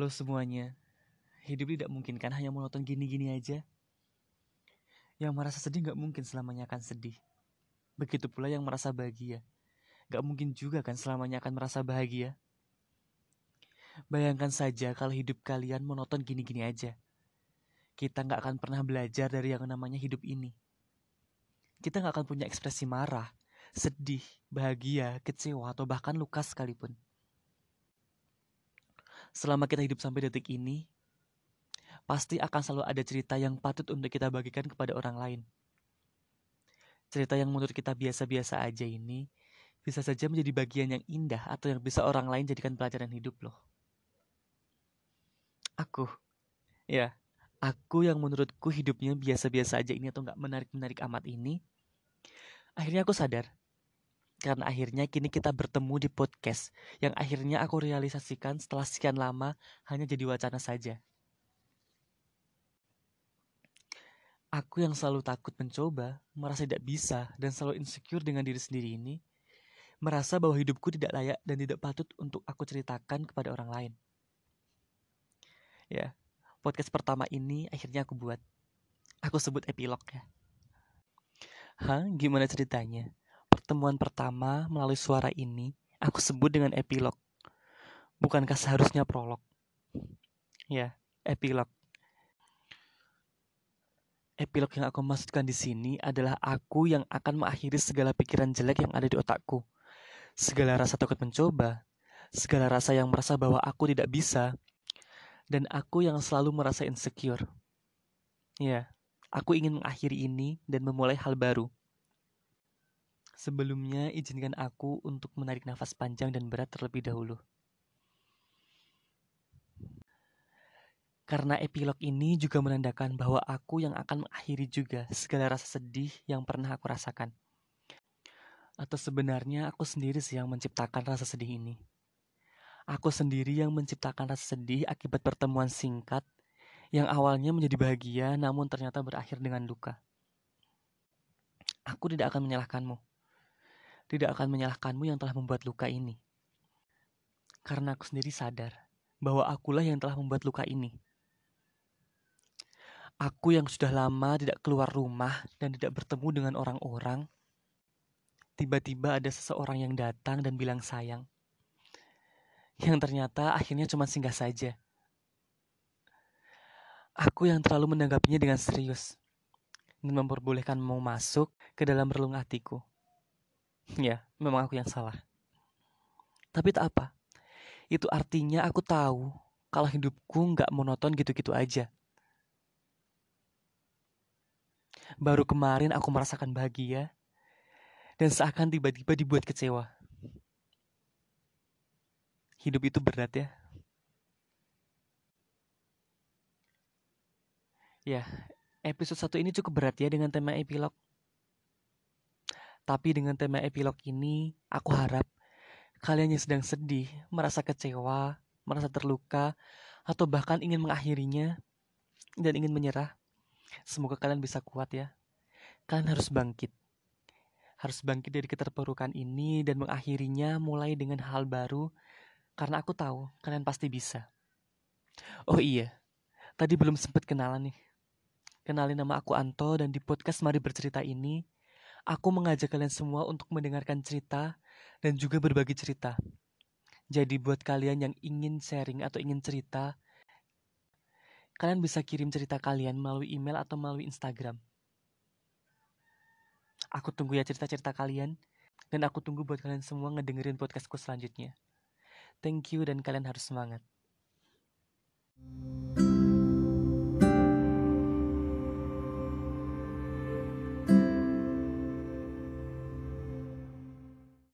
Halo semuanya. Hidup tidak mungkin kan hanya monoton gini-gini aja. Yang merasa sedih gak mungkin selamanya akan sedih. Begitu pula yang merasa bahagia. Gak mungkin juga kan selamanya akan merasa bahagia. Bayangkan saja kalau hidup kalian monoton gini-gini aja. Kita gak akan pernah belajar dari yang namanya hidup ini. Kita gak akan punya ekspresi marah, sedih, bahagia, kecewa, atau bahkan luka sekalipun selama kita hidup sampai detik ini, pasti akan selalu ada cerita yang patut untuk kita bagikan kepada orang lain. Cerita yang menurut kita biasa-biasa aja ini bisa saja menjadi bagian yang indah atau yang bisa orang lain jadikan pelajaran hidup loh. Aku, ya, aku yang menurutku hidupnya biasa-biasa aja ini atau nggak menarik-menarik amat ini, akhirnya aku sadar karena akhirnya kini kita bertemu di podcast yang akhirnya aku realisasikan setelah sekian lama hanya jadi wacana saja. Aku yang selalu takut mencoba, merasa tidak bisa, dan selalu insecure dengan diri sendiri ini, merasa bahwa hidupku tidak layak dan tidak patut untuk aku ceritakan kepada orang lain. Ya, podcast pertama ini akhirnya aku buat. Aku sebut epilog ya. Hah, gimana ceritanya? Pertemuan pertama melalui suara ini aku sebut dengan epilog. Bukankah seharusnya prolog? Ya, epilog. Epilog yang aku maksudkan di sini adalah aku yang akan mengakhiri segala pikiran jelek yang ada di otakku. Segala rasa takut mencoba, segala rasa yang merasa bahwa aku tidak bisa, dan aku yang selalu merasa insecure. Ya, aku ingin mengakhiri ini dan memulai hal baru. Sebelumnya, izinkan aku untuk menarik nafas panjang dan berat terlebih dahulu. Karena epilog ini juga menandakan bahwa aku yang akan mengakhiri juga segala rasa sedih yang pernah aku rasakan. Atau sebenarnya aku sendiri sih yang menciptakan rasa sedih ini. Aku sendiri yang menciptakan rasa sedih akibat pertemuan singkat yang awalnya menjadi bahagia namun ternyata berakhir dengan luka. Aku tidak akan menyalahkanmu tidak akan menyalahkanmu yang telah membuat luka ini. Karena aku sendiri sadar bahwa akulah yang telah membuat luka ini. Aku yang sudah lama tidak keluar rumah dan tidak bertemu dengan orang-orang, tiba-tiba ada seseorang yang datang dan bilang sayang. Yang ternyata akhirnya cuma singgah saja. Aku yang terlalu menanggapinya dengan serius dan memperbolehkanmu masuk ke dalam relung hatiku. Ya, memang aku yang salah. Tapi tak apa. Itu artinya aku tahu kalau hidupku nggak monoton gitu-gitu aja. Baru kemarin aku merasakan bahagia dan seakan tiba-tiba dibuat kecewa. Hidup itu berat ya. Ya, episode satu ini cukup berat ya dengan tema epilog. Tapi dengan tema epilog ini, aku harap kalian yang sedang sedih, merasa kecewa, merasa terluka, atau bahkan ingin mengakhirinya dan ingin menyerah, semoga kalian bisa kuat ya. Kalian harus bangkit. Harus bangkit dari keterpurukan ini dan mengakhirinya mulai dengan hal baru karena aku tahu kalian pasti bisa. Oh iya, tadi belum sempat kenalan nih. Kenalin nama aku Anto dan di podcast Mari Bercerita ini Aku mengajak kalian semua untuk mendengarkan cerita dan juga berbagi cerita. Jadi buat kalian yang ingin sharing atau ingin cerita, kalian bisa kirim cerita kalian melalui email atau melalui Instagram. Aku tunggu ya cerita-cerita kalian, dan aku tunggu buat kalian semua ngedengerin podcastku selanjutnya. Thank you dan kalian harus semangat. thank you